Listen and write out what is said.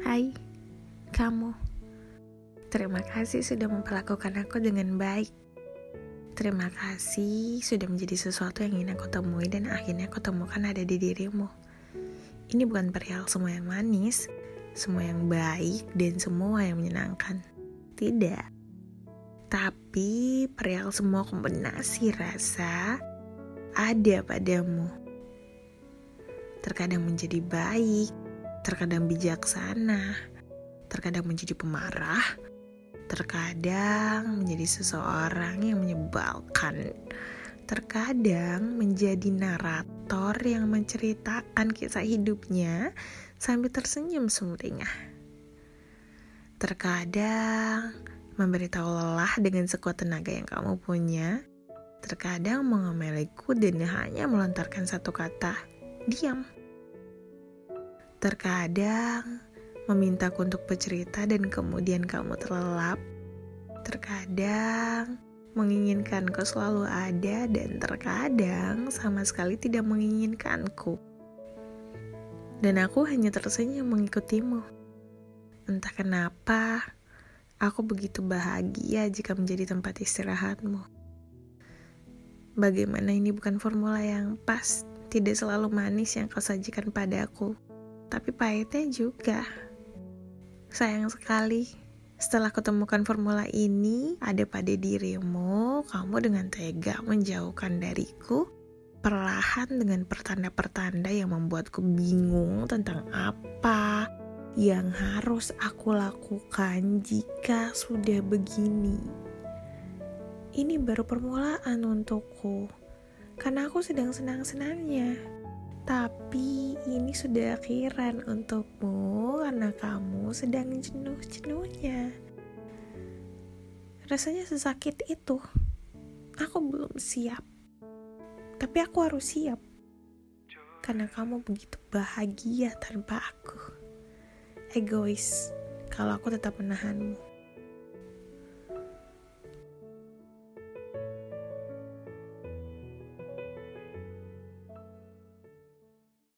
Hai, kamu. Terima kasih sudah memperlakukan aku dengan baik. Terima kasih sudah menjadi sesuatu yang ingin aku temui dan akhirnya aku temukan ada di dirimu. Ini bukan perihal semua yang manis, semua yang baik, dan semua yang menyenangkan. Tidak. Tapi perihal semua kombinasi rasa ada padamu. Terkadang menjadi baik, terkadang bijaksana, terkadang menjadi pemarah, terkadang menjadi seseorang yang menyebalkan, terkadang menjadi narator yang menceritakan kisah hidupnya sambil tersenyum sumringah. Terkadang memberitahu lelah dengan sekuat tenaga yang kamu punya, terkadang mengemeliku dan hanya melontarkan satu kata, diam. Terkadang memintaku untuk bercerita dan kemudian kamu terlelap. Terkadang menginginkanku selalu ada dan terkadang sama sekali tidak menginginkanku. Dan aku hanya tersenyum mengikutimu. Entah kenapa, aku begitu bahagia jika menjadi tempat istirahatmu. Bagaimana ini bukan formula yang pas, tidak selalu manis yang kau sajikan padaku tapi pahitnya juga. Sayang sekali, setelah ketemukan formula ini, ada pada dirimu, kamu dengan tega menjauhkan dariku, perlahan dengan pertanda-pertanda yang membuatku bingung tentang apa yang harus aku lakukan jika sudah begini. Ini baru permulaan untukku, karena aku sedang senang-senangnya. Tapi ini sudah akhiran untukmu karena kamu sedang jenuh-jenuhnya. Rasanya sesakit itu. Aku belum siap. Tapi aku harus siap. Karena kamu begitu bahagia tanpa aku. Egois kalau aku tetap menahanmu.